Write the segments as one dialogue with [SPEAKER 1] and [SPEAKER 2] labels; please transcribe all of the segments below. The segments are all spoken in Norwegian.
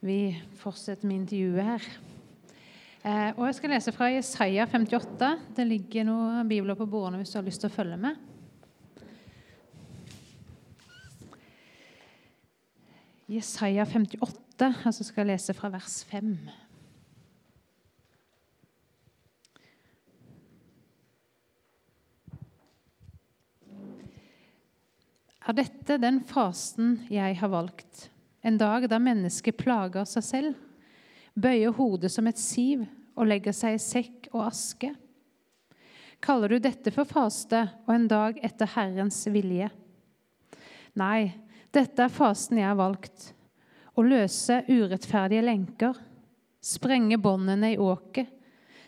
[SPEAKER 1] Vi fortsetter med intervjuet her. Eh, og Jeg skal lese fra Jesaja 58. Det ligger noen bibler på bordene hvis du har lyst til å følge med. Jesaja 58, altså skal jeg lese fra vers 5. Er dette den fasen jeg har valgt? En dag da mennesket plager seg selv, bøyer hodet som et siv og legger seg i sekk og aske? Kaller du dette for faste og en dag etter Herrens vilje? Nei, dette er fasten jeg har valgt. Å løse urettferdige lenker, sprenge båndene i åket,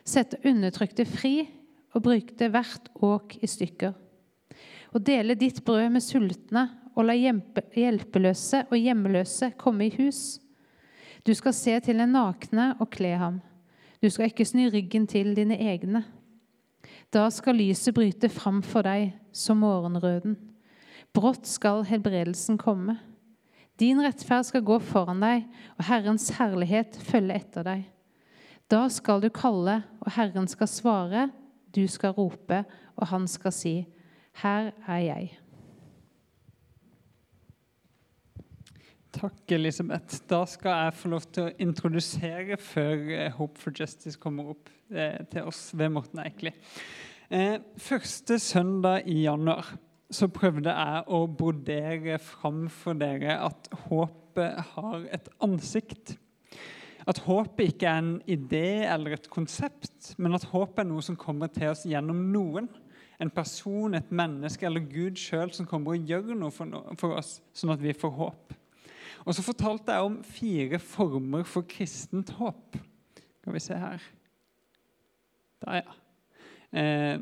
[SPEAKER 1] sette undertrykte fri og brukte hvert åk i stykker Å dele ditt brød med sultne og la hjelpeløse og hjemløse komme i hus. Du skal se til den nakne og kle ham. Du skal ikke sny ryggen til dine egne. Da skal lyset bryte fram for deg som morgenrøden. Brått skal helbredelsen komme. Din rettferd skal gå foran deg, og Herrens herlighet følge etter deg. Da skal du kalle, og Herren skal svare. Du skal rope, og han skal si:" Her er jeg.
[SPEAKER 2] Takk, Elisabeth. Da skal jeg få lov til å introdusere før eh, Hope for Justice kommer opp eh, til oss ved Morten Eikli. Eh, første søndag i januar så prøvde jeg å brodere fram for dere at håpet har et ansikt. At håpet ikke er en idé eller et konsept, men at håpet er noe som kommer til oss gjennom noen en person, et menneske eller Gud sjøl som kommer og gjør noe for, oss, sånn at vi får håp. Og Så fortalte jeg om fire former for kristent håp. Skal vi se her Der, ja. Eh,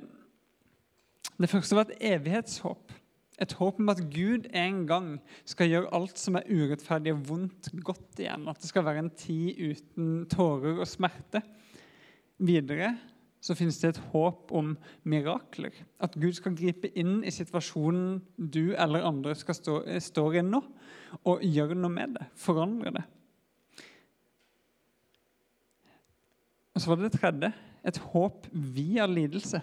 [SPEAKER 2] det første var et evighetshåp. Et håp om at Gud en gang skal gjøre alt som er urettferdig og vondt, godt igjen. At det skal være en tid uten tårer og smerte. Videre så finnes det et håp om mirakler. At Gud skal gripe inn i situasjonen du eller andre skal stå, står i nå, og gjøre noe med det. Forandre det. Og så var det det tredje et håp via lidelse.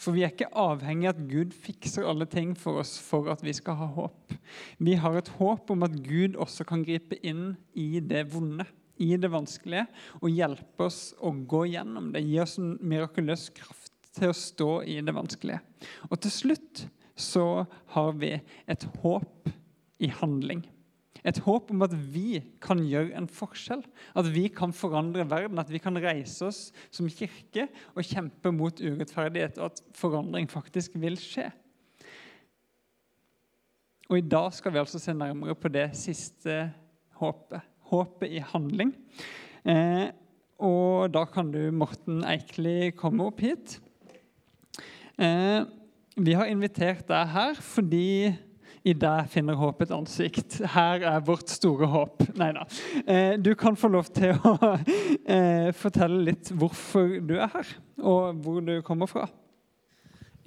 [SPEAKER 2] For vi er ikke avhengig av at Gud fikser alle ting for oss for at vi skal ha håp. Vi har et håp om at Gud også kan gripe inn i det vonde i det vanskelige og hjelpe oss å gå gjennom det. Gi oss en mirakuløs kraft til å stå i det vanskelige. Og til slutt så har vi et håp i handling. Et håp om at vi kan gjøre en forskjell, at vi kan forandre verden. At vi kan reise oss som kirke og kjempe mot urettferdighet, og at forandring faktisk vil skje. Og I dag skal vi altså se nærmere på det siste håpet håpet i handling. Eh, og da kan du, Morten Eikli, komme opp hit. Eh, vi har invitert deg her fordi i deg finner håp et ansikt. Her er vårt store håp. Nei da. Eh, du kan få lov til å eh, fortelle litt hvorfor du er her, og hvor du kommer fra.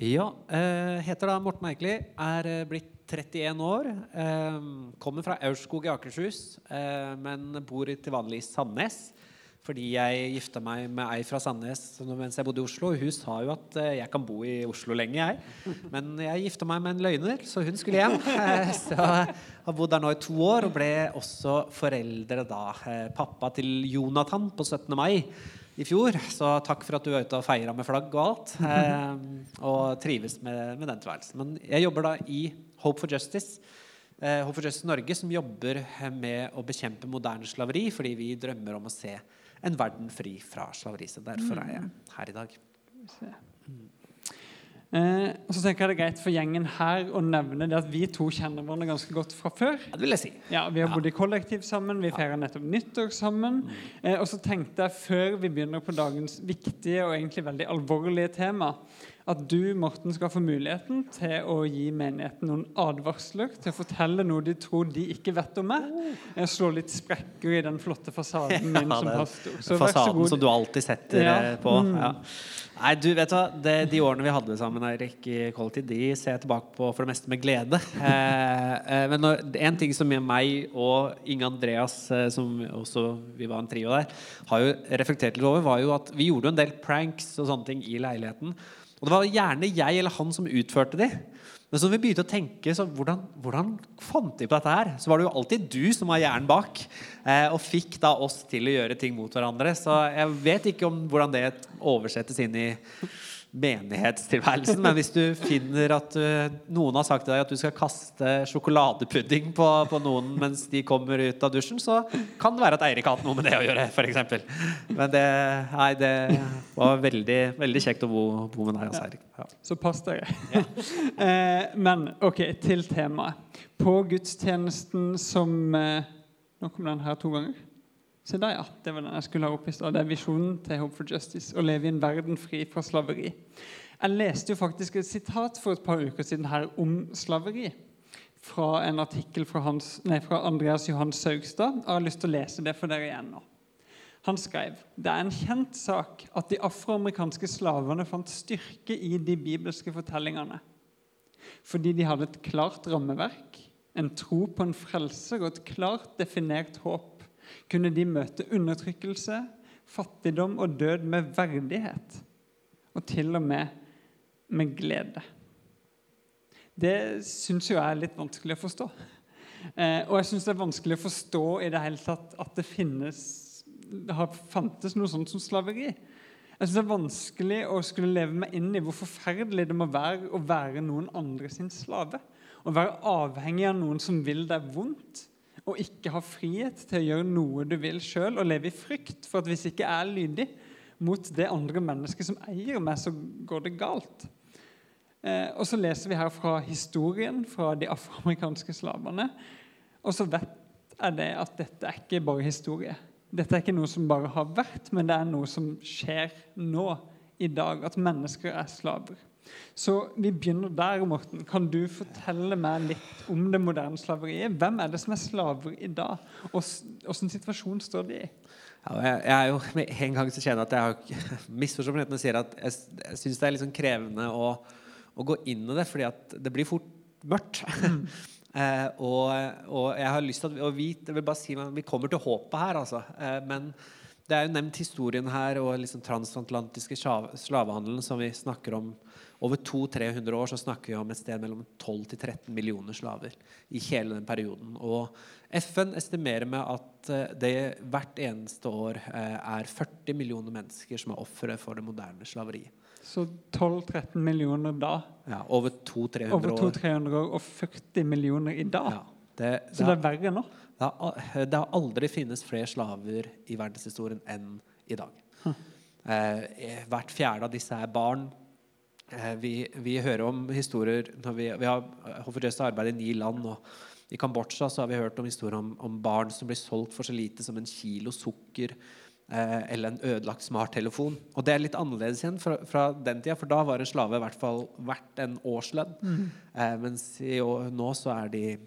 [SPEAKER 3] Ja, eh, heter da Morten Eikli. Er eh, blitt 31 år. Eh, kommer fra Aurskog i Akershus, eh, men bor til vanlig i Sandnes. Fordi jeg gifta meg med ei fra Sandnes mens jeg bodde i Oslo. Hun sa jo at eh, jeg kan bo i Oslo lenge, jeg. Men jeg gifta meg med en løgner, så hun skulle hjem. Så jeg har bodd der nå i to år og ble også foreldre da. Pappa til Jonathan på 17. mai i fjor. Så takk for at du var ute og feira med flagg og alt. og trives med, med den tilværelsen. Men jeg jobber da i Hope for Justice. Eh, Hope for Justice Norge som jobber med å bekjempe moderne slaveri fordi vi drømmer om å se en verden fri fra slaveri. Så derfor er jeg her i dag.
[SPEAKER 2] Mm. Eh, og så tenker jeg det er greit for gjengen her å nevne det at vi to kjenner hverandre ganske godt fra før.
[SPEAKER 3] Ja, det vil jeg si.
[SPEAKER 2] Ja, Vi har bodd i kollektiv sammen, vi feirer nettopp nyttår sammen. Mm. Eh, og så tenkte jeg, før vi begynner på dagens viktige og egentlig veldig alvorlige tema, at du, Morten, skal få muligheten til å gi menigheten noen advarsler, til å fortelle noe de tror de ikke vet om meg. Jeg slår litt sprekker i den flotte fasaden min
[SPEAKER 3] Ja,
[SPEAKER 2] som pastor. Så
[SPEAKER 3] Fasaden som du alltid setter
[SPEAKER 2] Ja.
[SPEAKER 3] eh, på.
[SPEAKER 2] Mm.
[SPEAKER 3] Ja. Nei, du vet hva, det, De årene vi hadde sammen Erik, i kollektiv, de ser jeg tilbake på for det meste med glede. Eh, eh, men når, en ting som meg og Inge Andreas, eh, som også vi var en trio der, har jo reflektert litt over, var jo at vi gjorde en del pranks og sånne ting i leiligheten. Og det var gjerne jeg eller han som utførte de. Men så når vi begynte å tenke så hvordan, hvordan fant de på dette her, så var det jo alltid du som var hjernen bak. Eh, og fikk da oss til å gjøre ting mot hverandre. Så jeg vet ikke om hvordan det oversettes inn i menighetstilværelsen. Men hvis du finner at eh, noen har sagt til deg at du skal kaste sjokoladepudding på, på noen mens de kommer ut av dusjen, så kan det være at Eirik har hatt noe med det å gjøre, f.eks. Men det, nei, det var veldig, veldig kjekt å bo, bo med deg, altså, Eirik. Ja.
[SPEAKER 2] Så pass dere. eh, men OK, til temaet. På gudstjenesten som eh, Nå kom den her to ganger. Se da, ja. Det var den jeg skulle ha opp i stad. Det er visjonen til Hope for Justice. Å leve i en verden fri fra slaveri. Jeg leste jo faktisk et sitat for et par uker siden her om slaveri. Fra en artikkel fra, Hans, nei, fra Andreas Johan Saugstad. Jeg har lyst til å lese det for dere igjen nå. Han skrev det er en kjent sak at de afroamerikanske slavene fant styrke i de bibelske fortellingene. Fordi de hadde et klart rammeverk, en tro på en frelser og et klart definert håp, kunne de møte undertrykkelse, fattigdom og død med verdighet. Og til og med med glede. Det syns jo jeg er litt vanskelig å forstå. Eh, og jeg syns det er vanskelig å forstå i det hele tatt at det finnes det har fantes noe sånt som slaveri. Jeg synes Det er vanskelig å skulle leve meg inn i hvor forferdelig det må være å være noen andre sin slave. Å være avhengig av noen som vil deg vondt, og ikke ha frihet til å gjøre noe du vil sjøl, og leve i frykt for at hvis ikke er lydig mot det andre mennesket som eier meg, så går det galt. Eh, og så leser vi her fra historien fra de afroamerikanske slavene. Og så vet jeg det at dette er ikke bare historie. Dette er ikke noe som bare har vært, men det er noe som skjer nå i dag. At mennesker er slaver. Så vi begynner der, Morten. Kan du fortelle meg litt om det moderne slaveriet? Hvem er det som er slaver i dag? Hvilken situasjon står de i?
[SPEAKER 3] Ja, jeg, jeg er jo med en gang så kjenner at jeg har misforstått sier at jeg, jeg syns det er litt sånn krevende å, å, gå inn i det, fordi at det blir fort mørkt. eh, og, og, jeg har lyst til at og vi, jeg vil bare si vi kommer til håpet her, altså. Eh, men det er jo nevnt historien her og liksom transatlantiske slavehandelen som vi snakker om. Over 200-300 år så snakker vi om et sted mellom 12 til 13 millioner slaver i hele den perioden. Og FN estimerer med at eh, det hvert eneste år eh, er 40 millioner mennesker som er ofre for det moderne slaveriet.
[SPEAKER 2] Så 12-13 millioner da?
[SPEAKER 3] Ja, Over 200-300 år.
[SPEAKER 2] Over 200-300 år og 40 millioner i dag?
[SPEAKER 3] Ja, det, det
[SPEAKER 2] så det er verre nå?
[SPEAKER 3] Det har, det har aldri finnes flere slaver i verdenshistorien enn i dag. Hm. Eh, hvert fjerde av disse er barn. Eh, vi, vi, hører om historier når Vi, vi har Hofferjøst arbeid i ni land. og I Kambodsja så har vi hørt om historier om, om, barn som blir solgt for så lite som en kilo sukker eh, eller en ødelagt smarttelefon. Og det er litt annerledes igjen fra, fra, den tida, for da var en slave i hvert fall verdt en årslønn. Mm. Eh, mens i, nå så de,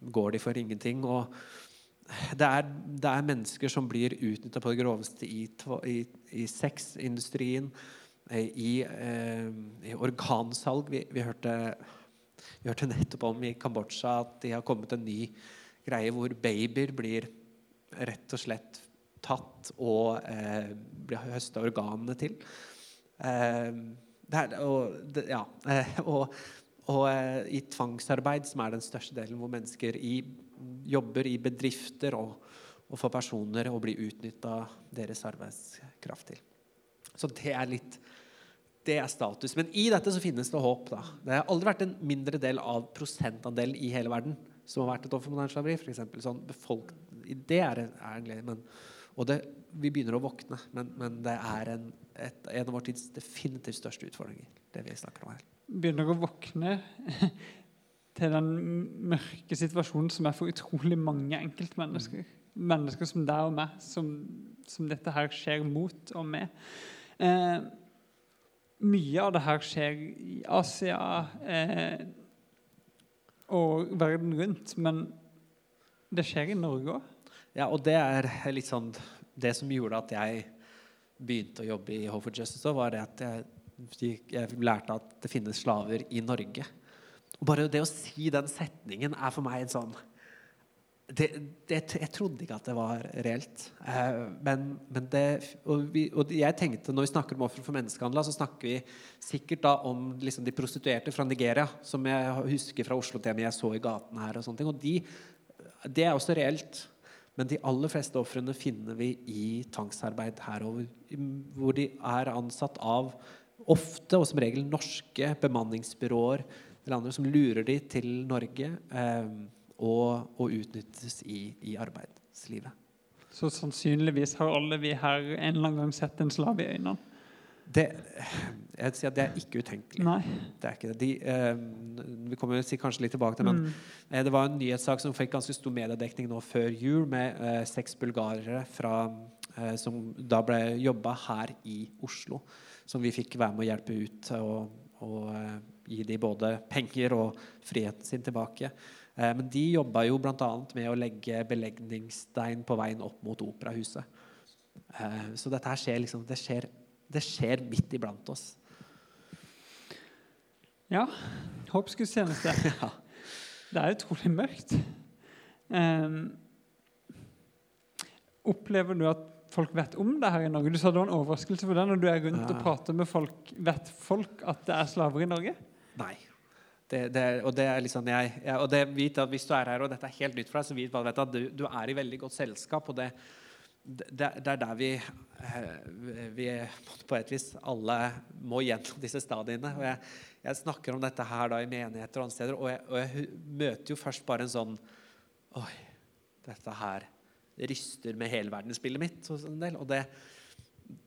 [SPEAKER 3] går de for ingenting. og det er, det er, mennesker som blir utnytta på det groveste i, i, i sexindustrien, i, eh, i organsalg. Vi, vi, hørte, vi, hørte, nettopp om i Kambodsja at de har kommet en ny greie hvor babyer blir rett og slett tatt og eh, blir høsta organene til. Eh, det er, og, det, ja, og, og i tvangsarbeid, som er den største delen, hvor mennesker i, jobber i bedrifter og, og får personer å bli utnytta deres arbeidskraft til. Så det er litt det er status. Men i dette så finnes det håp. da. Det har aldri vært en mindre del av prosentandelen i hele verden som har vært et offer for moderne slaveri. For eksempel, sånn befolk... Det er, er en. Men, og det, vi begynner å våkne. Men, men det er en, et, en av vår tids definitivt største utfordringer. det vi snakker om her.
[SPEAKER 2] Begynner å våkne til den mørke situasjonen som er for utrolig mange enkeltmennesker. Mennesker som deg og meg, som, som, dette her skjer mot og med. Eh, mye av det her skjer i Asia eh, og verden rundt, men det skjer i Norge òg.
[SPEAKER 3] Ja, og det er litt sånn Det som gjorde at jeg begynte å jobbe i Hope for Justice, var det at jeg, jeg lærte at det finnes slaver i Norge. Bare det å si den setningen er for meg en sånn det, det, jeg trodde ikke at det var reelt. Eh, men, men det, og, vi, og, jeg tenkte Når vi snakker om ofre for menneskehandel, så snakker vi sikkert da om liksom, de prostituerte fra Nigeria, som jeg husker fra Oslo-temaet jeg så i gaten her. Og sånne ting, og de, det er også reelt. Men de aller fleste ofrene finner vi i tvangsarbeid herover. Hvor de er ansatt av ofte og som regel norske bemanningsbyråer eller andre som lurer de til Norge. Eh, og, og utnyttes i, i, arbeidslivet.
[SPEAKER 2] Så sannsynligvis har alle vi her en eller annen gang sett en slave i øynene?
[SPEAKER 3] Det, jeg vil si at det er ikke utenkelig.
[SPEAKER 2] Nei.
[SPEAKER 3] Det er ikke det. De, eh, vi kommer kanskje litt tilbake til men mm. eh, det var en nyhetssak som fikk ganske stor mediedekning nå før jul, med eh, seks bulgarere fra, eh, som da ble jobba her i Oslo. Som vi fikk være med å hjelpe ut og, og eh, gi dem både penger og friheten sin tilbake. Eh, men de jobba jo bl.a. med å legge belegningsstein på veien opp mot operahuset. Eh, så dette her skjer liksom Det skjer, det skjer midt iblant oss.
[SPEAKER 2] Ja. Håpsgudstjeneste. ja. Det er utrolig mørkt. Um, opplever du at folk vet om det her i Norge? Du sa det var en overraskelse for deg når du er rundt ja. og prater med folk. Vet folk at det er slaver i Norge?
[SPEAKER 3] Nei. Det, det, og det er liksom jeg, jeg, og det vit at Hvis du er her og dette er helt nytt for deg, så vit bare at du, du, er i veldig godt selskap. og det, det, det er der vi, eh, vi, på et vis alle må gjennom disse stadiene. og jeg, jeg, snakker om dette her da i menigheter og andre steder, og jeg, og jeg møter jo først bare en sånn Oi, dette her ryster med helverdensbildet mitt. en del, og det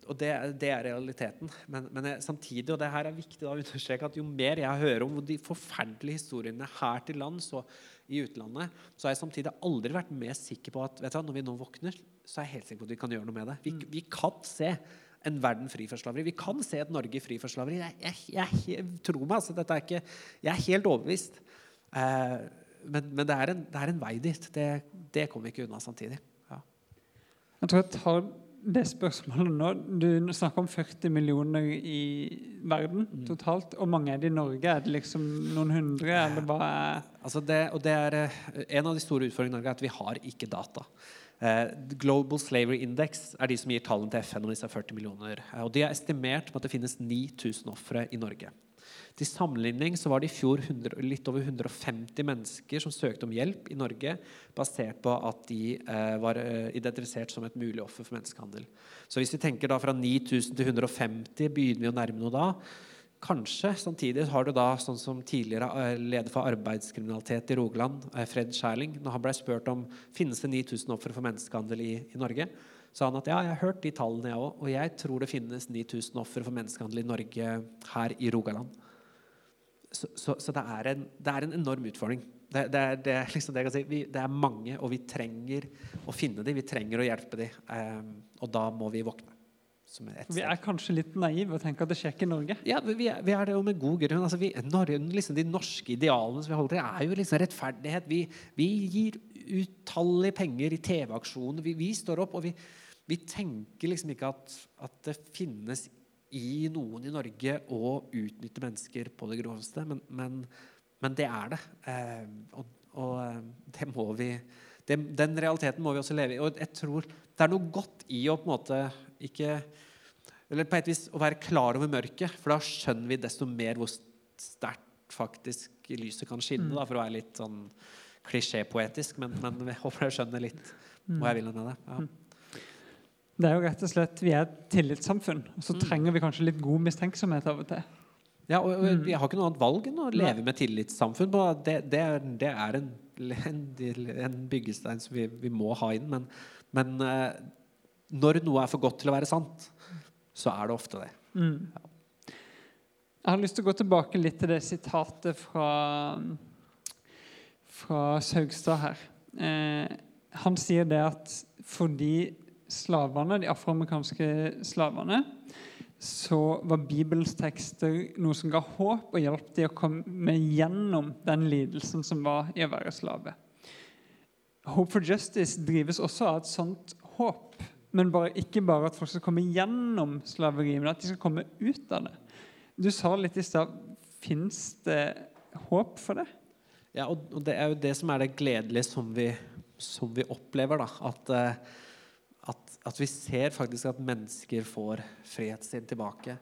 [SPEAKER 3] og det, det, er realiteten. Men, men jeg, samtidig, og det her er viktig å understreke, at jo mer jeg hører om de forferdelige historiene her til lands og i utlandet, så har jeg samtidig aldri vært mer sikker på at vet du, når vi nå våkner, så er jeg helt sikker på at vi kan gjøre noe med det. Vi, mm. vi kan se en verden fri for slaveri. Vi kan se et Norge fri for slaveri. Jeg, jeg, jeg, tror meg, altså, dette er ikke, jeg er helt overbevist. Eh, men, men det, er en, det, er en, vei dit. Det, det kommer vi ikke unna samtidig. Ja.
[SPEAKER 2] Jeg tror jeg tar det spørsmålet nå Du snakker om 40 millioner i verden mm. totalt. Og mange er det i Norge? Er det liksom noen hundre? Eller hva er
[SPEAKER 3] altså det, og det er, eh, En av de store utfordringene i Norge er at vi har ikke data. Eh, Global Slavery Index er de som gir tallene til FN om disse 40 millioner. Eh, og De har estimert med at det finnes 9000 ofre i Norge. Til sammenligning så var det i fjor 100, litt over 150 mennesker som søkte om hjelp i Norge, basert på at de eh, var eh, identifisert som et mulig offer for menneskehandel. Så hvis vi tenker da fra 9000 til 150, begynner vi å nærme noe da. Kanskje samtidig har du da, sånn som tidligere eh, leder for arbeidskriminalitet i Rogaland, eh, Fred Skjæling, når han ble spurt om finnes det 9000 ofre for menneskehandel i, i Norge, sa han at ja, jeg har hørt de tallene, jeg òg. Og jeg tror det finnes 9000 ofre for menneskehandel i Norge her i Rogaland så, så, så det, er en, det, er en, enorm utfordring. Det, det, er, det, er, liksom det, si. vi, det er mange, og vi trenger å finne dem. Vi trenger å hjelpe dem. Um, og da må vi våkne.
[SPEAKER 2] vi er kanskje litt naive og tenker at det skjer ikke i Norge?
[SPEAKER 3] Ja, vi er, vi er det jo med god grunn. Altså, vi, liksom, de norske idealene som vi holder til, er jo liksom rettferdighet. Vi, vi gir utallige penger i TV-aksjoner. Vi, vi, står opp, og vi, tenker liksom ikke at, at det finnes i noen i Norge å utnytte mennesker på det groveste, men, men, men det er det. Eh, og, og, eh, det må vi det, Den realiteten må vi også leve i. Og jeg tror det er noe godt i å på en måte ikke Eller på et vis å være klar over mørket, for da skjønner vi desto mer hvor sterkt faktisk lyset kan skinne, da, for å være litt sånn klisjépoetisk. Men, men jeg håper jeg skjønner litt hva jeg vil med det. Ja.
[SPEAKER 2] Det er jo rett og slett, Vi er et tillitssamfunn, og så mm. trenger vi kanskje litt god mistenksomhet av og til.
[SPEAKER 3] Ja, og, og mm. Vi har ikke noe annet valg enn å leve med tillitssamfunn. Det, det, er, det er en, en, en, byggestein som vi, vi, må ha inn. Men, men, eh, når noe er for godt til å være sant, så er det ofte det. Mm. Ja.
[SPEAKER 2] Jeg har lyst til å gå tilbake litt til det sitatet fra, fra Saugstad her. Eh, han sier det at fordi slavene, de afroamerikanske slavene, så var Bibelens tekster noe som ga håp og hjalp dem å komme gjennom den lidelsen som var i å være slave. Hope for Justice drives også av et sånt håp. Men bare, ikke bare at folk skal komme gjennom slaveriet, men at de skal komme ut av det. Du sa litt i stad Fins det håp for det?
[SPEAKER 3] Ja, og det er jo det som er det gledelige som vi, som vi opplever. da, at, eh, at, vi ser faktisk at mennesker får frihet sin tilbake.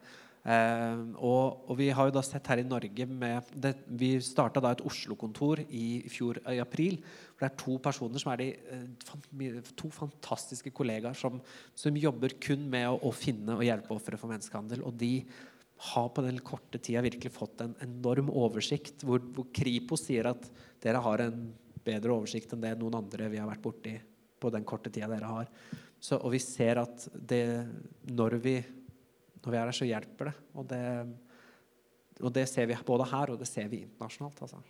[SPEAKER 3] Eh, og, og, vi har jo da sett her i Norge med det, Vi starta da et Oslo-kontor i fjor i april. hvor Det er to personer som er de, eh, to fantastiske kollegaer som, som jobber kun med å, å finne og hjelpe ofre for menneskehandel. Og de har på den korte tida virkelig fått en enorm oversikt, hvor, hvor, Kripos sier at dere har en bedre oversikt enn det noen andre vi har vært borti på den korte tida dere har. Så, og vi ser at det, når, vi, når vi er der, så hjelper det. Og, det. og det ser vi både her, og det ser vi internasjonalt. altså.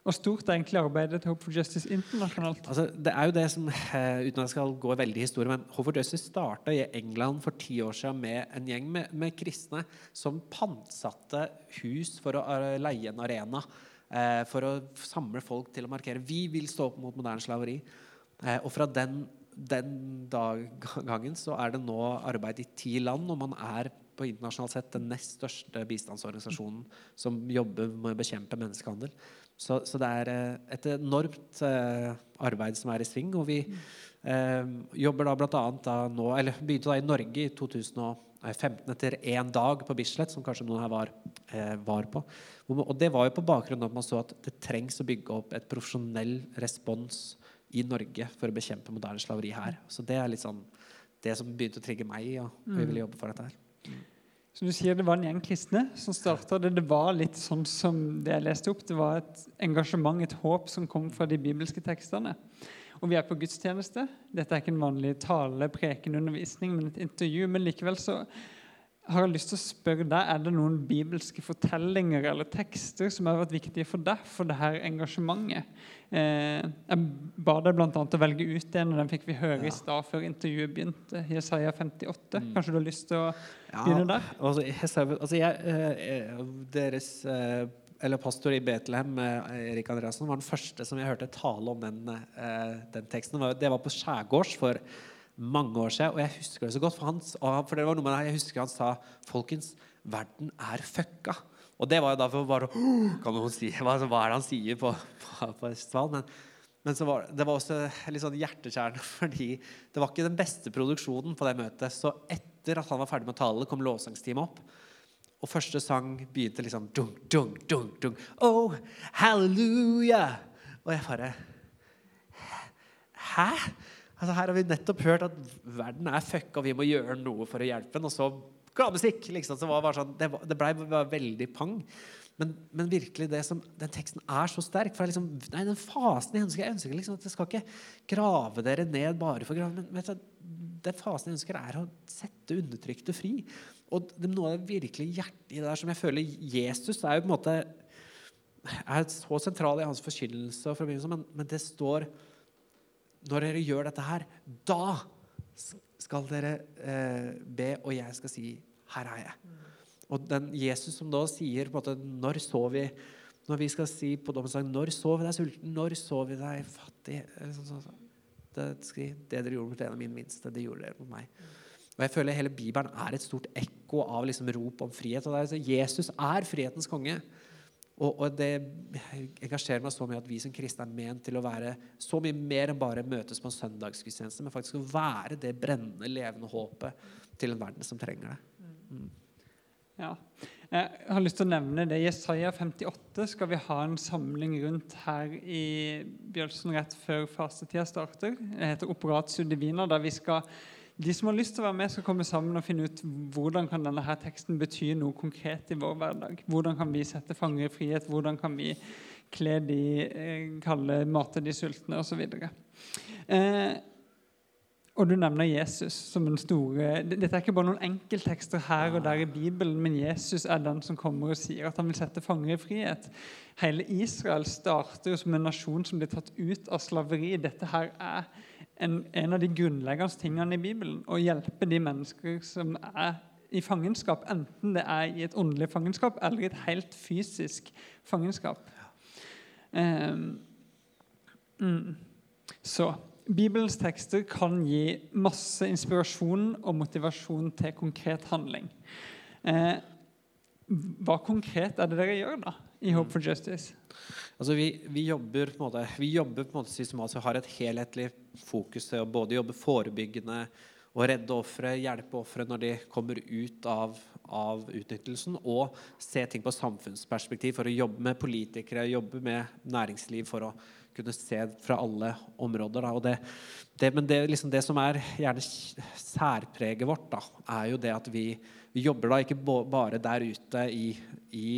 [SPEAKER 2] Og stort er egentlig arbeidet til Hope for Justice internasjonalt?
[SPEAKER 3] Altså, det er jo det som, uh, Uten at jeg skal gå veldig i historie, men Hope for Justice starta i England for ti år siden med en gjeng med, med kristne som pantsatte hus for å uh, leie en arena. Uh, for å samle folk til å markere vi vil stå opp mot moderne slaveri. Og fra den, den dag, gangen så er det nå arbeid i ti land, og man er på internasjonalt sett den nest største bistandsorganisasjonen som jobber med å bekjempe menneskehandel. Så, så, det er eh, et enormt eh, arbeid som er i sving. Og vi eh, jobber da bl.a. nå, eller begynte da i Norge i 2015 etter én dag på Bislett, som kanskje noen her var, eh, var på. Og det var jo på bakgrunn av at man så at det trengs å bygge opp et profesjonell respons i Norge for å bekjempe moderne slaveri her. Så det er litt sånn det som begynte å trigge meg, og vi ville jobbe for dette her. Mm.
[SPEAKER 2] Så du sier Det var en gjeng kristne som starta det. Det var litt sånn som det jeg leste opp. Det var et engasjement, et håp, som kom fra de bibelske tekstene. Og vi er på gudstjeneste. Dette er ikke en vanlig tale, preken, undervisning, men et intervju. Men likevel så har jeg lyst til å spørre deg, Er det noen bibelske fortellinger eller tekster som har vært viktige for deg for det her engasjementet? Eh, jeg ba deg bl.a. å velge ut en, og den fikk vi høre ja. i stad før intervjuet begynte. Jesaja 58. Mm. Kanskje du har lyst til å ja, begynne der?
[SPEAKER 3] Altså, altså jeg, eh, eh, deres eh, eller pastor i Betlehem, Erik Andreassen, var den første som jeg hørte tale om den, den teksten. Det var på skjærgårds for mange år siden, og jeg husker det så godt. For, han, for det var noe med det, jeg husker han sa Folkens, verden er fucka. Og det var jo derfor bare kan noen si, hva, hva, er det han sier på, på, på Østfold? Men, men var, det var også litt sånn hjertekjærende, fordi det var ikke den beste produksjonen på det møtet. Så etter at han var ferdig med å tale, kom lovsangsteamet opp. Og første sang begynte liksom dunk, dunk, dunk, dunk. Oh, hallelujah! Og jeg bare Hæ? Altså, her har vi nettopp hørt at verden er fucka, og vi må gjøre noe for å hjelpe den. Og så gladmusikk! Liksom. Så var sånn, det, det blei veldig pang. Men, men, virkelig, som, den teksten er så sterk. For liksom, nei, den fasen Jeg ønsker, jeg ønsker liksom at jeg skal ikke grave dere ned bare for å grave. Men du, den fasen jeg ønsker, er å sette undertrykte fri. Og det, noe av det virkelig hjertet i det der som jeg føler Jesus er jo på en måte er så sentral i hans forkynnelse, men, men det står når dere gjør dette her, da skal dere eh, be, og jeg skal si 'Her er jeg'. Og den Jesus som da sier på en måte, 'Når så vi' Når vi skal si på dommensdag 'Når så vi deg sulten? Når så vi deg fattig?' Sånn, sånn, sånn. Det, det, dere gjorde mot en av mine minste, det gjorde dere mot meg. Og jeg føler Hele Bibelen er et stort ekko av liksom rop om frihet. og er, Jesus er frihetens konge. Og, og, det engasjerer meg så mye at vi som kristne er ment til å være så mye mer enn bare møtes på en søndagsgudstjeneste, men faktisk å være det brennende, levende håpet til en verden som trenger det. Mm.
[SPEAKER 2] Ja. Jeg har lyst til å nevne det. Jesaja 58 skal vi ha en samling rundt her i Bjølsen rett før fastetida starter. Det heter Operatio Divina, der vi skal de som har lyst til å være med, skal komme sammen og finne ut hvordan kan denne her teksten bety noe konkret i vår hverdag. Hvordan kan vi sette fanger i frihet? Hvordan kan vi kle de eh, kalde, mate de sultne osv. Eh, og du nevner Jesus som en store Dette er ikke bare noen enkelttekster her og der i Bibelen, men Jesus er den som kommer og sier at han vil sette fanger i frihet. Hele Israel starter jo som en nasjon som blir tatt ut av slaveri. Dette her er en, en av de grunnleggende tingene i Bibelen. Å hjelpe de mennesker som er i fangenskap, enten det er i et åndelig fangenskap eller i et helt fysisk fangenskap. Um, mm. Så Bibelens tekster kan gi masse inspirasjon og motivasjon til konkret handling. Eh, hva konkret er det dere gjør da i Hope for Justice?
[SPEAKER 3] Altså vi, vi, jobber på en måte, vi jobber på en måte systematisk og har et helhetlig fokus til å både jobbe forebyggende og redde ofre, hjelpe ofre når de kommer ut av, av, utnyttelsen, og se ting på samfunnsperspektiv for å jobbe med politikere, jobbe med næringsliv for å kunne se fra alle områder. Det, det, men det, liksom det, som er gjerne særpreget vårt, da, er jo det at vi, vi jobber da ikke bare der ute i, i,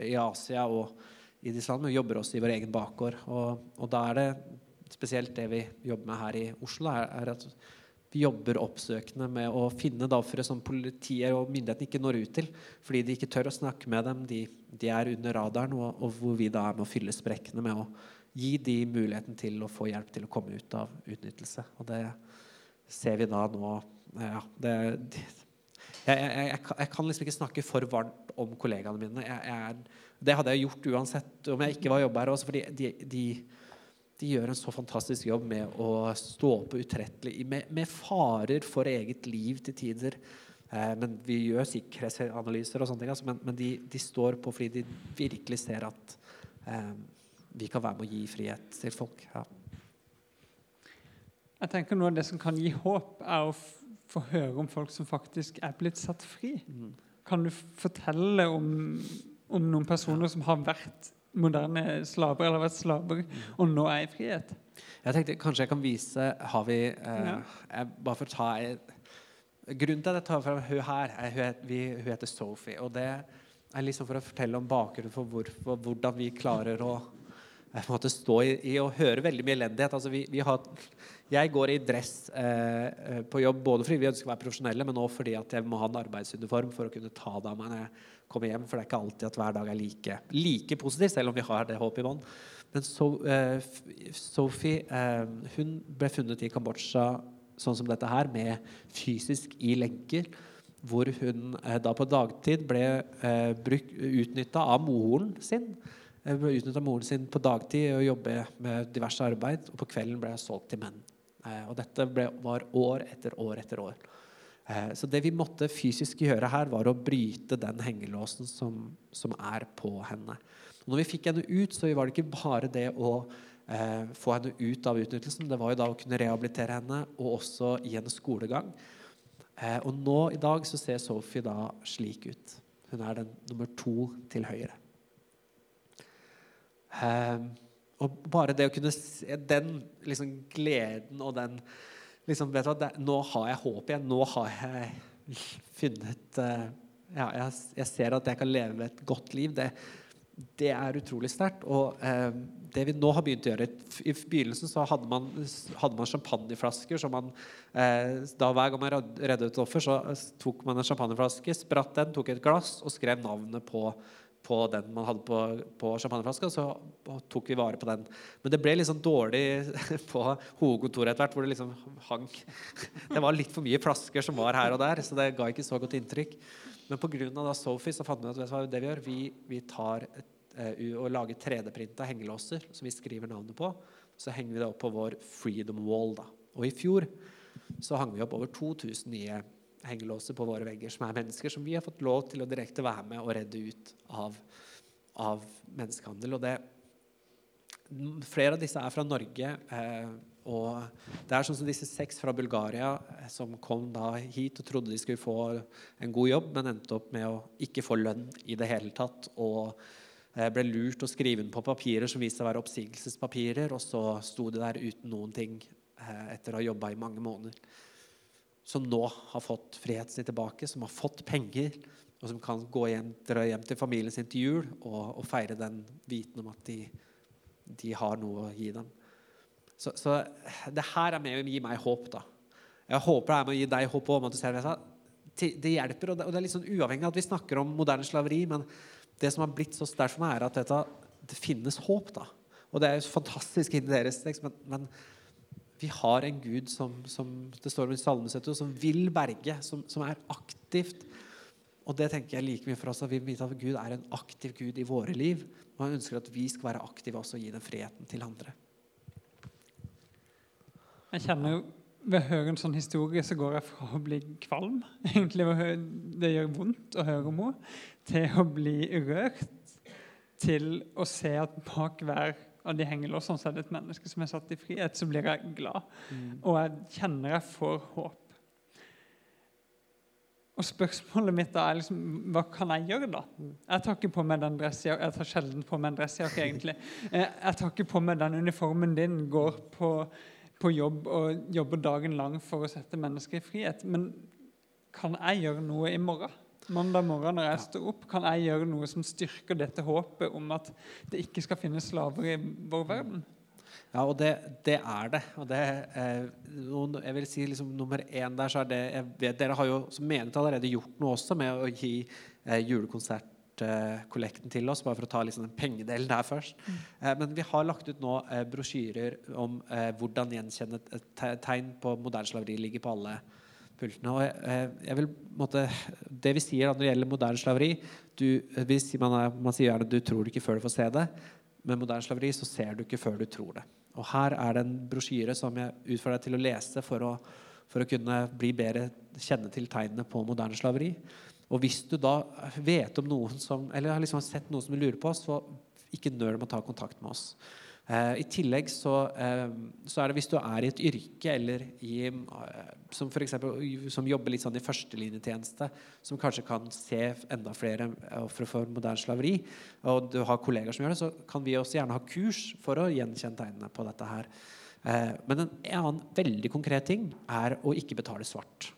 [SPEAKER 3] i Asia og i disse landene, vi jobber også i vår egen bakgård. Og, og, da er det spesielt det vi jobber med her i Oslo, er, er at vi jobber oppsøkende med å finne ofre som politiet og myndighetene ikke når ut til. Fordi de ikke tør å snakke med dem. De, de er under radaren. Og, og, hvor vi da er med å fylle sprekkene med å gi de muligheten til å få hjelp til å komme ut av utnyttelse. Og det ser vi da nå ja, det, jeg, jeg, jeg, jeg, kan liksom ikke snakke for varmt om kollegaene mine. Er, det hadde jeg gjort uansett om jeg ikke var jobber. Også fordi de, de, de, gjør en så fantastisk jobb med å stå på utrettelig med, med, farer for eget liv til tider. Eh, men Vi gjør sikkerhetsanalyser, og sånne ting, altså, men, men de, de, står på fordi de virkelig ser at eh, vi kan være med å gi frihet til folk. Ja.
[SPEAKER 2] Jeg tenker Noe av det som kan gi håp, er å få høre om folk som faktisk er blitt satt fri. Mm. Kan du fortelle om, om, noen personer som har vært moderne slaver eller vært slaver, og nå er i frihet?
[SPEAKER 3] Jeg tenkte Kanskje jeg kan vise Har vi eh, ja. jeg, Bare for å ta Grunnen til at jeg tar fram hun her, er, hun, vi, hun heter Sophie. og det er liksom for å fortelle om bakgrunnen for, hvorfor, hvordan vi klarer å jeg måtte stå i, i å høre veldig mye elendighet. Altså, vi, vi har, jeg går i dress eh, på jobb både fordi vi ønsker å være profesjonelle, men også fordi jeg må ha en arbeidsuniform for å kunne ta det av meg når jeg kommer hjem. For det er ikke alltid at hver dag er like, like positiv, selv om vi har det håpet i bånn. Men so, eh, Sophie eh, hun ble funnet i Kambodsja sånn som dette her, med fysisk i lenker. Hvor hun eh, da på dagtid ble eh, utnytta av moren sin. Jeg utnytta moren sin på dagtid og jobbe med diverse arbeid. Og på kvelden ble jeg solgt til menn. Eh, og dette ble, var år etter år etter år. Eh, så det vi måtte fysisk gjøre her, var å bryte den hengelåsen som, som er på henne. Og når vi fikk henne ut, så var det ikke bare det å eh, få henne ut av utnyttelsen. Det var jo da å kunne rehabilitere henne og også gi henne skolegang. Eh, og nå i dag så ser Sophie da slik ut. Hun er den nummer to til høyre. Um, og bare det å kunne se den liksom, gleden og den liksom, vet du hva, det, Nå har jeg håp igjen. Nå har jeg funnet uh, ja, jeg, jeg, ser at jeg kan leve et godt liv. Det, det er utrolig sterkt. Og eh, det vi nå har begynt å gjøre I begynnelsen så hadde man, hadde man champagneflasker. som man, eh, da Hver gang man reddet et offer, så tok man en champagneflaske, spratt den, tok et glass og skrev navnet på på den man hadde på, på champagneflaska, så tok vi vare på den. Men det ble liksom dårlig på hovedkontoret etter hvert, hvor det liksom hang Det var litt for mye flasker som var her og der, så det ga ikke så godt inntrykk. Men pga. Sophie så fant vi ut at det vi gjør, vi, vi tar uh, og lager 3D-printa hengelåser som vi skriver navnet på. Så henger vi det opp på vår Freedom Wall. da. Og i fjor så hang vi opp over 2000 nye hengelåser på våre vegger, som er mennesker som vi har fått lov til å direkte være med og redde ut av, av menneskehandel. Og det, flere av disse er fra Norge. Eh, og det er sånn som disse seks fra Bulgaria eh, som kom da hit og trodde de skulle få en god jobb, men endte opp med å ikke få lønn i det hele tatt. Og eh, ble lurt og skrive inn på papirer som viste seg å være oppsigelsespapirer. Og så sto de der uten noen ting eh, etter å ha jobba i mange måneder som nå har fått friheten sin tilbake, som har fått penger, og som kan gå hjem, dra hjem til familien sin til jul og, og feire den viten om at de, de, har noe å gi dem. Så, så, det her er med å gi meg håp. da. Jeg håper det er med å gi deg håp om det. Det hjelper, og det, og det er litt sånn uavhengig av at vi snakker om moderne slaveri, men det som har blitt så sterkt for meg, er at dette, det finnes håp. da. Og det er jo fantastisk inni deres men, men vi har en Gud som, som det står om i Salmesettet, som vil berge, som, som, er aktivt. Og det tenker jeg like mye for oss, at vi vite at Gud er en aktiv Gud i våre liv. Og han ønsker at vi skal være aktive også og gi den friheten til andre.
[SPEAKER 2] Jeg kjenner jo ved å høre en sånn historie så går jeg fra å bli kvalm, egentlig det gjør vondt å høre om henne, til å bli rørt, til å se at bak hver av de hengelåsene så er det et menneske som er satt i frihet, så blir jeg glad. Mm. Og jeg kjenner jeg får håp. Og spørsmålet mitt da er liksom, hva kan jeg gjøre, da? Jeg tar ikke på meg den dressjakken. jeg tar sjelden på meg en dressjakke, egentlig. Eh, jeg tar ikke på meg den uniformen din, går på på jobb og jobber dagen lang for å sette mennesker i frihet. Men kan jeg gjøre noe i morgen? Mandag morgen når jeg står opp, kan jeg gjøre noe som styrker dette håpet om at det ikke skal finnes slaver i vår verden?
[SPEAKER 3] Ja, og det, det er det. Og det eh, jeg vil si liksom, Nummer én der så er det jeg vet, Dere har jo som menighet allerede gjort noe også med å gi eh, julekonsert kollekten til oss, bare for å ta liksom den pengedelen der først. Mm. Eh, men vi har lagt ut nå eh, brosjyrer om eh, hvordan gjenkjenne tegn på moderne slaveri ligger på alle pultene. Og jeg, jeg vil, måtte, det vi sier da, når det gjelder moderne slaveri du, man, er, man, sier gjerne du tror ikke før du får se det. Med moderne slaveri så ser du ikke før du tror det. Og Her er det en brosjyre som jeg utfordrer deg til å lese for å, for å kunne bli bedre kjenne til tegnene på moderne slaveri. Og hvis du da vet om noen som, eller har liksom sett noen som lurer på oss, så ikke nøl med å ta kontakt med oss. Eh, I tillegg så, eh, så, er det hvis du er i et yrke eller i, eh, som, for eksempel, som jobber litt sånn i førstelinjetjeneste, som kanskje kan se enda flere ofre for moderne slaveri, og du har kollegaer som gjør det, så kan vi også gjerne ha kurs for å gjenkjenne tegnene på dette her. Men en annen veldig konkret ting er å ikke betale svart.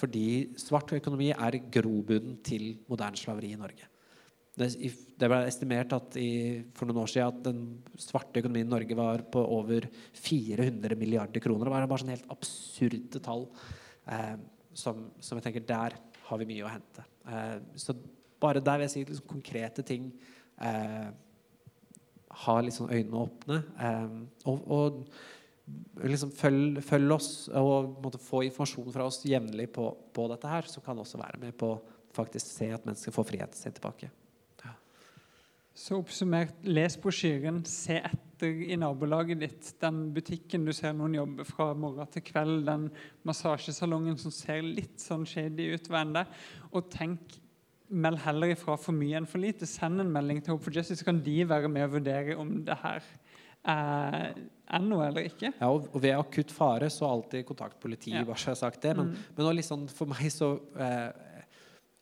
[SPEAKER 3] Fordi svart økonomi er grobunnen til moderne slaveri i Norge. Det ble estimert at i, for noen år siden at den svarte økonomien i Norge var på over 400 milliarder kroner. Det var bare sånne helt absurde tall. Eh, som, som, jeg tenker Der har vi mye å hente. Eh, så bare der vil jeg si liksom, konkrete ting. Eh, ha liksom øynene åpne. Eh, og, og liksom følg, følg, oss og måtte få informasjon fra oss jevnlig på, på, dette her, så kan også være med på faktisk se at mennesker får friheten sin tilbake.
[SPEAKER 2] Så oppsummert, les brosjyren, se etter i nabolaget ditt. Den butikken du ser noen jobbe fra morgen til kveld, den massasjesalongen som ser litt sånn shady ut hver ende. Og tenk Meld heller ifra for mye enn for lite. Send en melding til Hope for Justice, så kan de være med og vurdere om det her er er noe eller ikke.
[SPEAKER 3] Ja, og ved akutt fare så alltid kontakt politiet, ja. bare så jeg har sagt det. Men, mm. men liksom, for meg så eh,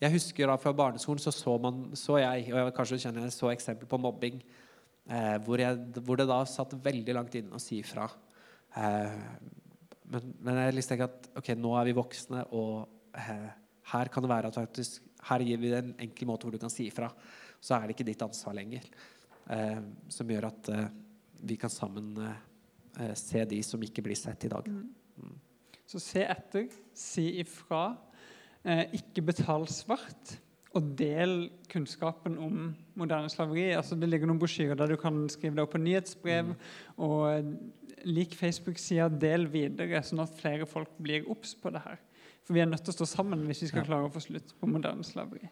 [SPEAKER 3] Jeg husker da fra barneskolen så så, man, så jeg, og jeg kanskje kjenner jeg så eksempel på mobbing, eh, hvor, jeg, hvor, det da satt veldig langt inne å si ifra. Eh, men, men, jeg liksom tenker at ok, nå er vi voksne, og eh, her kan det være at faktisk her gir vi en enkel måte hvor du kan si ifra. Så er det ikke ditt ansvar lenger. Eh, som gjør at eh, vi kan sammen eh, se de som ikke blir sett i dag. Mm.
[SPEAKER 2] Så se etter, si ifra. Eh, ikke betal svart. Og del kunnskapen om moderne slaveri. Altså, det ligger noen brosjyrer der du kan skrive det opp på nyhetsbrev. Mm. Og lik Facebook-sida, del videre, sånn at flere folk blir obs på det her. For vi er nødt til å stå sammen hvis vi skal ja. klare å få slutt på moderne slaveri.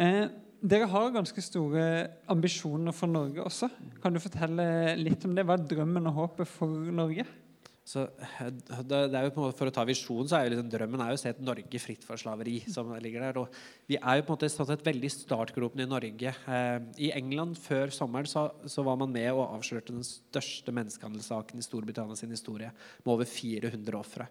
[SPEAKER 2] Eh, dere har ganske store ambisjoner for Norge også. Kan du fortelle litt om det? Hva er drømmen og håpet for Norge?
[SPEAKER 3] Så, det, er jo For å ta visjonen, så er jo liksom, drømmen er jo å se et Norge fritt for slaveri. som ligger der, og Vi er jo på en måte sånn et veldig startgropen i Norge. Eh, I England før sommeren så, så, var man med og avslørte den største menneskehandelssaken i Storbritannia sin historie, med over 400 ofre.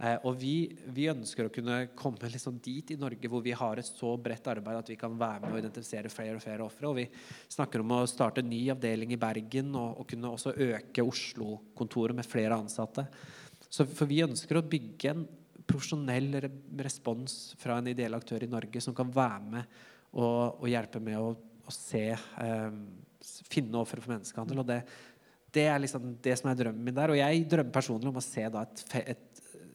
[SPEAKER 3] Eh, og vi, vi, ønsker å kunne komme liksom dit i Norge hvor vi har et så bredt arbeid at vi kan være med å identifisere flere og flere ofre. Og vi snakker om å starte en ny avdeling i Bergen og, og kunne også øke Oslo-kontoret med flere ansatte. Så for vi ønsker å bygge en profesjonell respons fra en ideell aktør i Norge som kan være med og, og hjelpe med å, å se eh, finne ofre for menneskehandel. og det, det er liksom det som er drømmen min der. Og jeg drømmer personlig om å se da et, et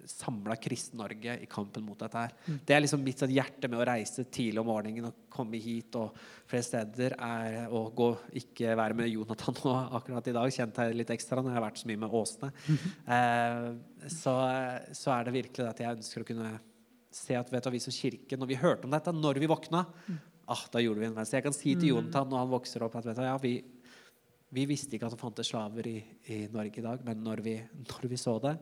[SPEAKER 3] samla Kristen-Norge i kampen mot dette her. Det er liksom mitt sånn hjerte med å reise tidlig om morgenen og komme hit og flere steder, er å gå, ikke være med Jonathan nå akkurat i dag. Kjente jeg litt ekstra når jeg har vært så mye med Åsne. Eh, så, så er det virkelig at jeg ønsker å kunne se at vet du, vi som kirke, når vi hørte om dette, når vi våkna, ah, da gjorde vi en. Så jeg kan si til Jonathan når han vokser opp, at vet du, ja, vi, vi visste ikke at det fantes slaver i, i Norge i dag, men når vi, når vi så det,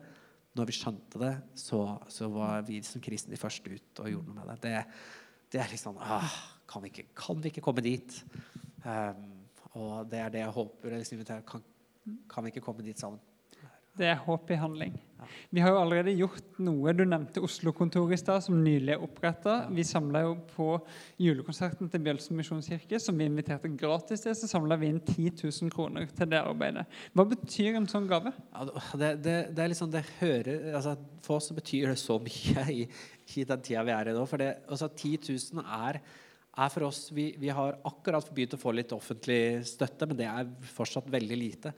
[SPEAKER 3] når vi skjønte det, så, så var vi som kristne de første ut og gjorde noe med det. Det, det er liksom ah, kan, vi ikke, kan vi ikke komme dit? Um, og det er det jeg håper. Liksom, kan, kan vi ikke komme dit sammen?
[SPEAKER 2] Det er håp i handling. Vi har jo allerede gjort noe. Du nevnte Oslo-kontoret i stad, som nylig er oppretta. Vi samla jo på julekonserten til Bjølsen misjonskirke, som vi inviterte gratis til, så samla vi inn 10 000 kroner til det arbeidet. Hva betyr en sånn gave?
[SPEAKER 3] Ja, det, det, det, er liksom, det hører, altså, For oss så betyr det så mye i, i den tida vi er i nå. For det, altså, 10 000 er er for oss, vi, vi har akkurat begynt å få litt offentlig støtte, men det er fortsatt veldig lite.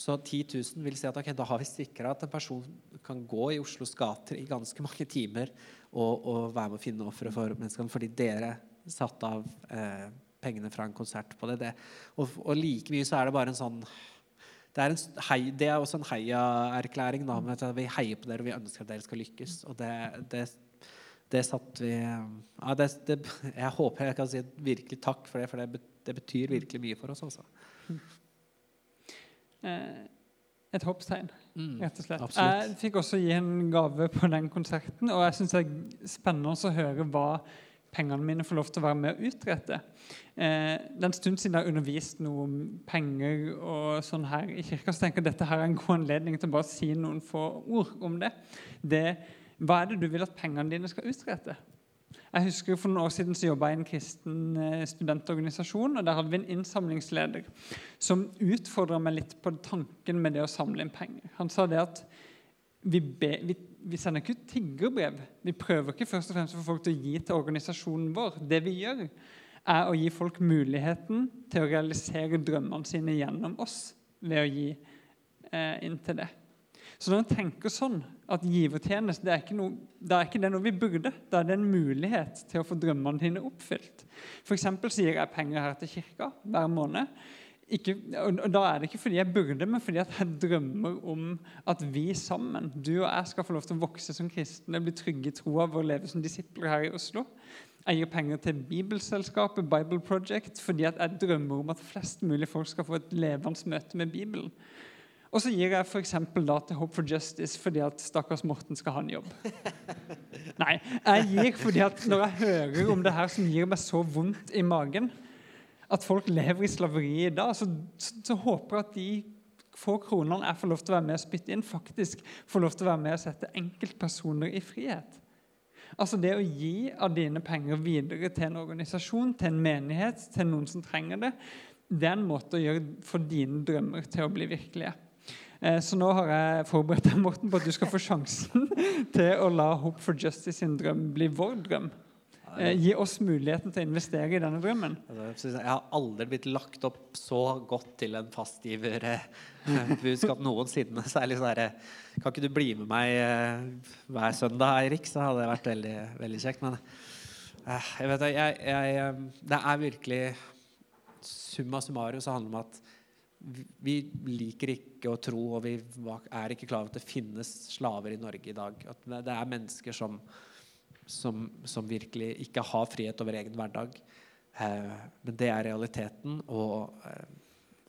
[SPEAKER 3] Så 10 000 vil si at okay, da har vi sikra at en person kan gå i Oslos gater i ganske mange timer og, og være med å finne ofre for menneskene, fordi dere satte av eh, pengene fra en konsert på det. det. Og, og, like mye så er det bare en sånn Det er, en, hei, det er også en heiaerklæring. Vi heier på dere, og vi ønsker at dere skal lykkes. Og det, det, det satt vi ja, Jeg håper jeg kan si virkelig takk for det, for det, betyr virkelig mye for oss. Også.
[SPEAKER 2] Eh, et hoppstegn,
[SPEAKER 3] mm,
[SPEAKER 2] rett og slett. Mm, Jeg fikk også gi en gave på den konserten, og jeg syns det er spennende å høre hva pengene mine får lov til å være med å utrette. Eh, det er en stund siden jeg har undervist noe om penger og sånn her i kirka, så tenker jeg at dette her er en god anledning til å bare si noen få ord om det. det. Hva er det du vil at pengene dine skal utrette? Jeg husker For noen år siden så jobba jeg i en kristen eh, studentorganisasjon. og Der hadde vi en innsamlingsleder som utfordra meg litt på tanken med det å samle inn penger. Han sa det at vi, be, vi, vi sender ikke ut tiggerbrev. Vi prøver ikke først og fremst å få folk til å gi til organisasjonen vår. Det vi gjør, er å gi folk muligheten til å realisere drømmene sine gjennom oss ved å gi eh, inn til det. Så når en tenker sånn, at givertjeneste det er ikke noe, det er ikke det noe vi burde, da er det en mulighet til å få drømmene dine oppfylt. F.eks. sier jeg penger her til kirka hver måned. Ikke, og Da er det ikke fordi jeg burde, men fordi jeg drømmer om at vi sammen, du og jeg, skal få lov til å vokse som kristne, bli trygge i troa vår, leve som disipler her i Oslo. Jeg gir penger til Bibelselskapet, Bible Project, fordi jeg drømmer om at flest mulig folk skal få et levende møte med Bibelen. Og så gir jeg f.eks. da til Hope for Justice fordi at stakkars Morten skal ha en jobb. Nei, jeg gir fordi at når jeg hører om det her som gir meg så vondt i magen, at folk lever i slaveri i dag, så, så, så håper jeg at de få kronene jeg får lov til å være med og spytte inn, faktisk får lov til å være med og sette enkeltpersoner i frihet. Altså Det å gi av dine penger videre til en organisasjon, til en menighet, til noen som trenger det, det er en måte å gjøre for dine drømmer til å bli virkelige. Eh, så nå har jeg forberedt deg Morten, på at du skal få sjansen til å la Hope for Justice sin drøm bli vår drøm. Eh, gi oss muligheten til å investere i denne drømmen.
[SPEAKER 3] Jeg har aldri blitt lagt opp så godt til en fastgiverbudskap noensinne. Så er litt sånn herre Kan ikke du bli med meg hver søndag, Eirik? Så hadde det vært veldig, veldig kjekt. Men jeg vet, jeg, jeg, det er virkelig Summa summarum så handler det om at vi liker ikke å tro, og vi er ikke klar over at det finnes slaver i Norge i dag. At det er mennesker som, som, som virkelig ikke har frihet over egen hverdag. Eh, men det er realiteten. Og, eh,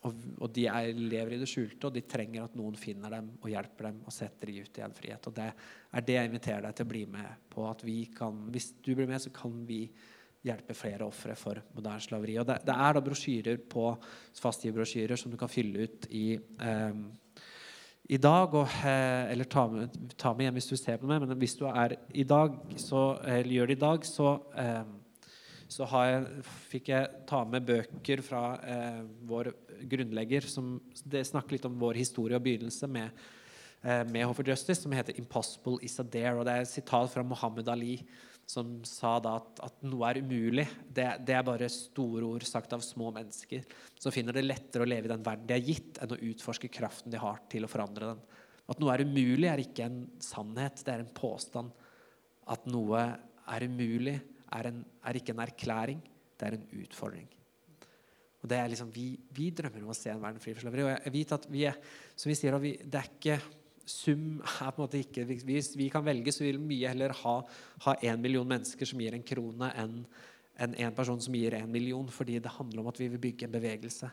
[SPEAKER 3] og, og de er, lever i det skjulte, og de trenger at noen finner dem og hjelper dem og setter dem ut i en frihet. Og det er det jeg inviterer deg til å bli med på. at vi kan, Hvis du blir med, så kan vi hjelpe flere ofre for moderne slaveri. Og det, det, er da brosjyrer på fastgiverbrosjyrer som du kan fylle ut i, eh, i dag. Og, eh, eller ta med, ta med, hjem hvis du ser på meg. Men hvis du er i dag, så, eller gjør det i dag, så, eh, så jeg, fikk jeg ta med bøker fra eh, vår grunnlegger som snakker litt om vår historie og begynnelse med eh, med Hofer Justice, som heter 'Impossible is a dare'. og Det er et sitat fra Mohammed Ali, som sa da at, at noe er umulig. Det, det, er bare store ord sagt av små mennesker som finner det lettere å leve i den verden de er gitt, enn å utforske kraften de har til å forandre den. At noe er umulig, er ikke en sannhet, det er en påstand. At noe er umulig, er, en, er ikke en erklæring, det er en utfordring. Og det er liksom, Vi, vi drømmer om å se en verden fri for slaveri. Og jeg vet at vi er, som vi sier, vi, det er ikke Sum er på en måte ikke Hvis vi kan velge, så vil vi mye heller ha, en million mennesker som gir en krone, enn en, en person som gir en million. Fordi det handler om at vi vil bygge en bevegelse.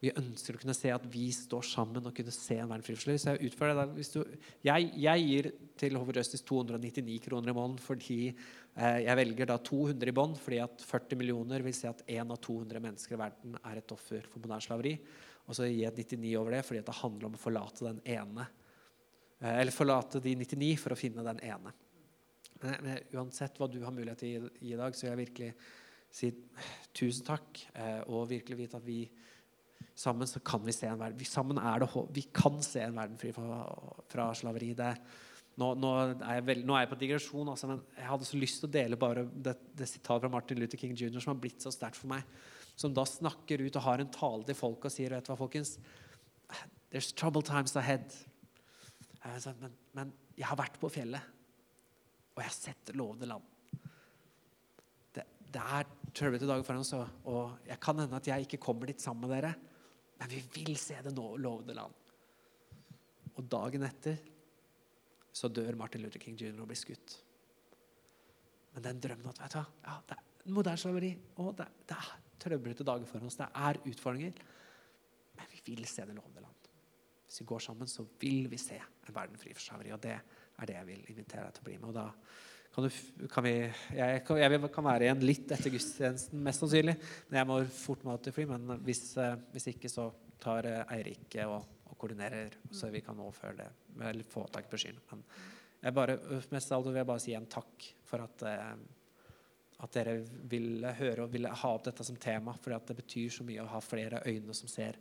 [SPEAKER 3] Vi ønsker å kunne se at vi står sammen og kunne se en verden fri for Så jeg utfører det. Du, jeg, jeg, gir til Hover Justice 299 kroner i måneden fordi eh, jeg velger da 200 i bånd, fordi at 40 millioner vil si at én av 200 mennesker i verden er et offer for moderne slaveri. Og så gir jeg 99 over det fordi det handler om å forlate den ene. Eh, eller forlate de 99 for å finne den ene. Men, men uansett hva du har mulighet til i, i dag, så vil jeg virkelig si tusen takk, eh, og virkelig vite at vi Sammen så kan vi se en verden. Vi, Sammen er det Vi kan se en verden fri fra, fra slaveri. Det, nå, nå, er veld, nå, er jeg på digresjon, altså, men jeg hadde så lyst til å dele bare det, det sitatet fra Martin Luther King jr. som har blitt så sterkt for meg. Som da snakker ut og har en tale til folk og sier vet du hva, folkens There's trouble times ahead. Men, men jeg har vært på fjellet, og jeg har sett lovende land. Det, det er trøblete dager foran oss, og jeg kan hende at jeg ikke kommer dit sammen med dere. Men vi vil se det nå, lovede land. Og dagen etter så dør Martin Luther King jr. og blir skutt. Men den drømmen at vet du, hva, ja, det er moderne slaveri og det, det er trøblete dager for oss. Det er utfordringer. Men vi vil se det lovende land. Hvis vi går sammen, så vil vi se en verden fri for slaveri. Og det er det jeg vil invitere deg til å bli med. Og da kan, du, kan vi, jeg, kan, jeg, kan være igjen litt etter gudstjenesten, mest sannsynlig. Men jeg må fort meg til fly. Men hvis, eh, hvis, ikke, så tar eh, Eirik og, og, koordinerer, så vi kan overføre det. Eller få tak på skyen. Men jeg bare, mest av alt vil jeg bare si en takk for at, eh, at dere ville høre og ville ha opp dette som tema. For det betyr så mye å ha flere øyne som ser,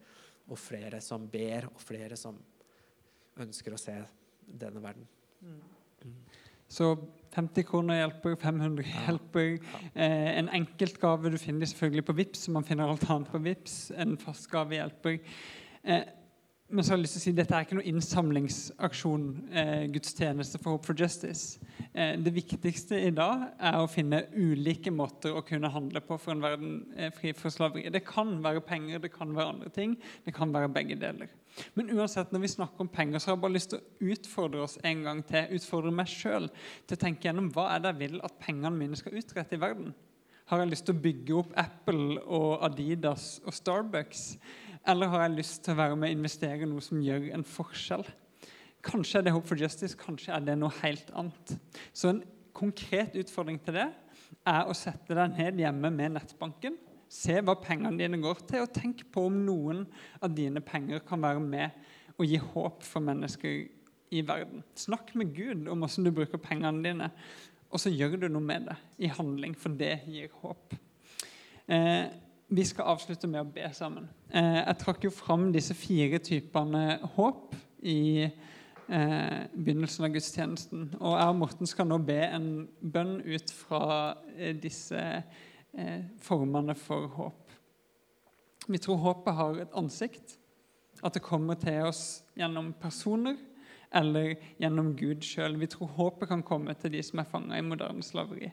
[SPEAKER 3] og flere som ber, og flere som ønsker å se denne verden. Mm.
[SPEAKER 2] mm. Så 50 kroner hjelper, 500 hjelper. Eh, en enkeltgave du finner selvfølgelig på VIPS, man finner alt annet på VIPS. En fast gave hjelper. Eh, men så har jeg lyst til å si dette er ikke noen innsamlingsaksjon, eh, gudstjeneste for Hope for Justice. Eh, det viktigste i dag er å finne ulike måter å kunne handle på for en verden eh, fri for slaveri. Det kan være penger, det kan være andre ting. Det kan være begge deler. Men uansett, når vi snakker om penger, så har jeg bare lyst til å utfordre oss en gang til, utfordre meg sjøl til å tenke gjennom hva er det jeg vil at pengene mine skal utrette i verden. Har jeg lyst til å bygge opp Apple og Adidas og Starbucks? Eller har jeg lyst til å være med og investere i noe som gjør en forskjell? Kanskje er det Hope for Justice, kanskje er det noe helt annet. Så en konkret utfordring til det er å sette deg ned hjemme med nettbanken Se hva pengene dine går til, og tenk på om noen av dine penger kan være med og gi håp for mennesker i verden. Snakk med Gud om hvordan du bruker pengene dine, og så gjør du noe med det i handling, for det gir håp. Eh, vi skal avslutte med å be sammen. Eh, jeg trakk jo fram disse fire typene håp i eh, begynnelsen av gudstjenesten. Og jeg og Morten skal nå be en bønn ut fra eh, disse formene for håp. Vi tror håpet har et ansikt, at det kommer til oss gjennom personer eller gjennom Gud sjøl. Vi tror håpet kan komme til de som er fanga i moderne slaveri.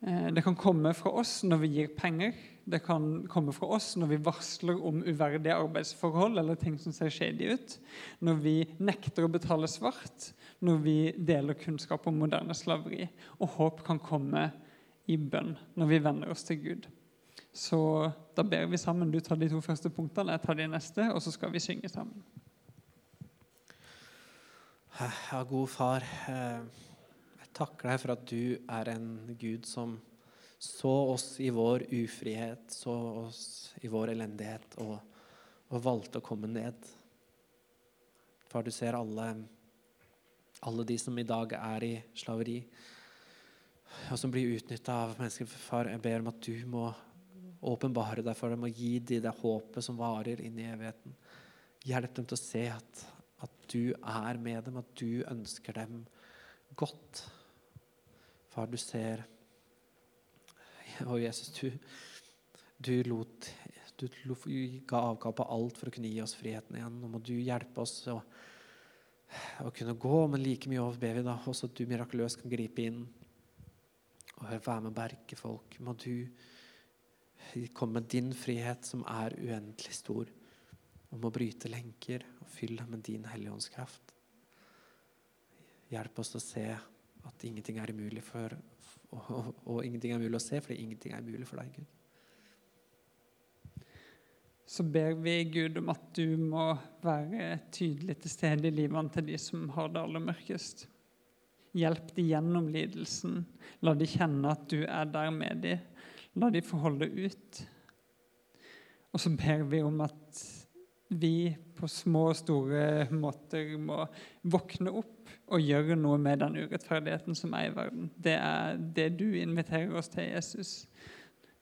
[SPEAKER 2] Eh, det kan komme fra oss når vi gir penger. Det kan komme fra oss når vi varsler om uverdige arbeidsforhold eller ting som ser shady ut. Når vi nekter å betale svart. Når vi deler kunnskap om moderne slaveri. Og håp kan komme i bønn når vi venner oss til Gud. Så da ber vi sammen. Du tar de to første punktene, jeg tar de neste, og så skal vi synge sammen.
[SPEAKER 3] Ja, god far, eh, takker deg for at du er en Gud som så oss i vår ufrihet, så oss i vår elendighet, og, og valgte å komme ned. Far, du ser alle, alle de som i dag er i slaveri og som blir utnytta av mennesker. Far, jeg ber om at du må åpenbare deg for dem og gi dem det håpet som varer inn i evigheten. Hjelp dem til å se at, at du er med dem, at du ønsker dem godt. Far, du ser Og Jesus, du, du lot du ga avkall på alt for å kunne gi oss friheten igjen. Nå må du hjelpe oss å å kunne gå, men like mye ber vi da også at du mirakuløst kan gripe inn og være med å berge folk. Må du komme med din frihet, som er uendelig stor, om å bryte lenker og fylle dem med din helligåndskraft. Hjelp oss å se at ingenting er umulig for og, og, og ingenting er mulig å se, fordi ingenting er mulig for deg, Gud.
[SPEAKER 2] Så ber vi Gud om at du må være tydelig til stede i livene til de som har det aller mørkest. Hjelp de gjennom lidelsen. La de kjenne at du er der med dem. La de få holde ut. Og så ber vi om at vi på små og store måter må våkne opp og gjøre noe med den urettferdigheten som er i verden. Det er det du inviterer oss til, Jesus.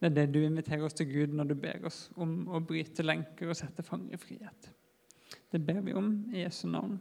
[SPEAKER 2] Det er det du inviterer oss til Gud når du ber oss om å bryte lenker og sette fanger i frihet. Det ber vi om i Jesu navn.